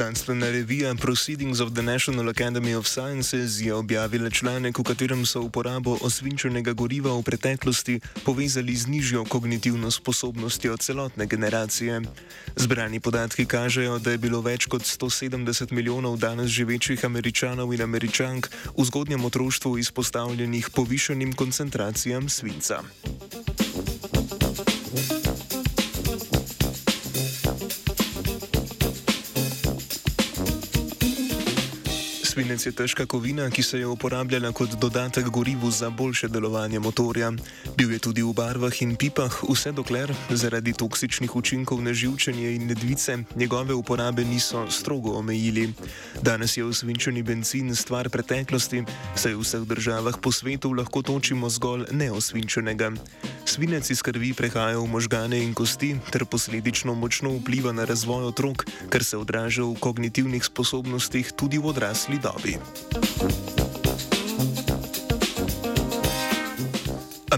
Znanstvena revija Proceedings of the National Academy of Sciences je objavila članek, v katerem so uporabo osvinčenega goriva v preteklosti povezali z nižjo kognitivno sposobnostjo celotne generacije. Zbrani podatki kažejo, da je bilo več kot 170 milijonov danes živečih američanov in američank v zgodnjem otroštvu izpostavljenih povišenim koncentracijam svinca. Svinec je težka kovina, ki se je uporabljala kot dodatek gorivu za boljše delovanje motorja. Bil je tudi v barvah in pipah, vse dokler zaradi toksičnih učinkov na živčenje in nedvice njegove uporabe niso strogo omejili. Danes je osvinčeni benzin stvar preteklosti, saj v vseh državah po svetu lahko točimo zgolj neosvinčenega. Svinec iz krvi prehaja v možgane in kosti ter posledično močno vpliva na razvoj otrok, kar se odraža v kognitivnih sposobnostih tudi v odrasli dobi.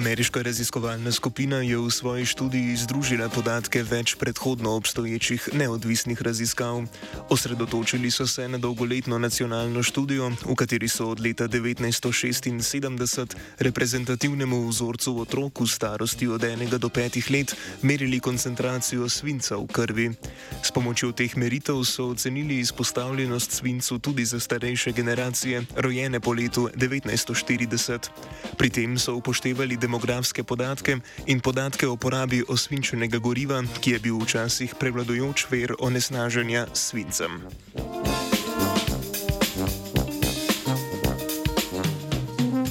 Ameriška raziskovalna skupina je v svoji študiji združila podatke več predhodno obstoječih neodvisnih raziskav. Osredotočili so se na dolgoletno nacionalno študijo, v kateri so od leta 1976 reprezentativnemu vzorcu otrok v starosti od 1 do 5 let merili koncentracijo svinca v krvi. S pomočjo teh meritev so ocenili izpostavljenost svincu tudi za starejše generacije, rojene po letu 1940. Pri tem so upoštevali demografske podatke in podatke o porabi osvinčenega goriva, ki je bil včasih prevladujoč ver onesnaženja s svincem.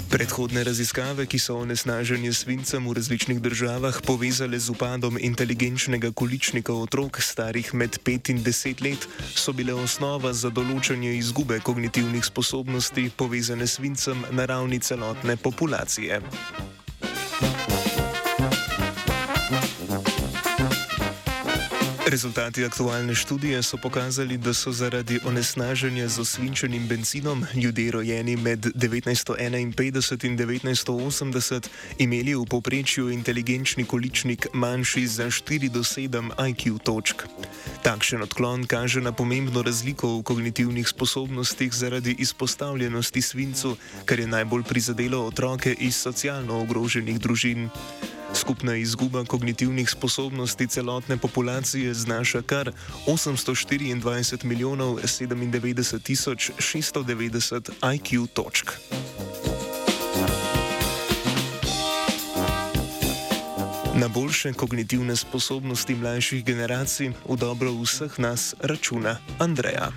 Predhodne raziskave, ki so onesnaženje svincem v različnih državah povezale z upadom inteligenčnega količnika otrok starih med 5 in 10 let, so bile osnova za določanje izgube kognitivnih sposobnosti povezane s svincem na ravni celotne populacije. Rezultati aktualne študije so pokazali, da so zaradi onesnaženja z osvinčenim benzinom ljudje rojeni med 1951 in 1980 imeli v povprečju inteligenčni količnik manjši za 4 do 7 IQ točk. Takšen odklon kaže na pomembno razliko v kognitivnih sposobnostih zaradi izpostavljenosti svincu, kar je najbolj prizadelo otroke iz socialno ogroženih družin. Skupna izguba kognitivnih sposobnosti celotne populacije znaša kar 824 milijonov 97 tisoč 690 IQ točk. Na boljše kognitivne sposobnosti mlajših generacij v dobro vseh nas računa Andreja.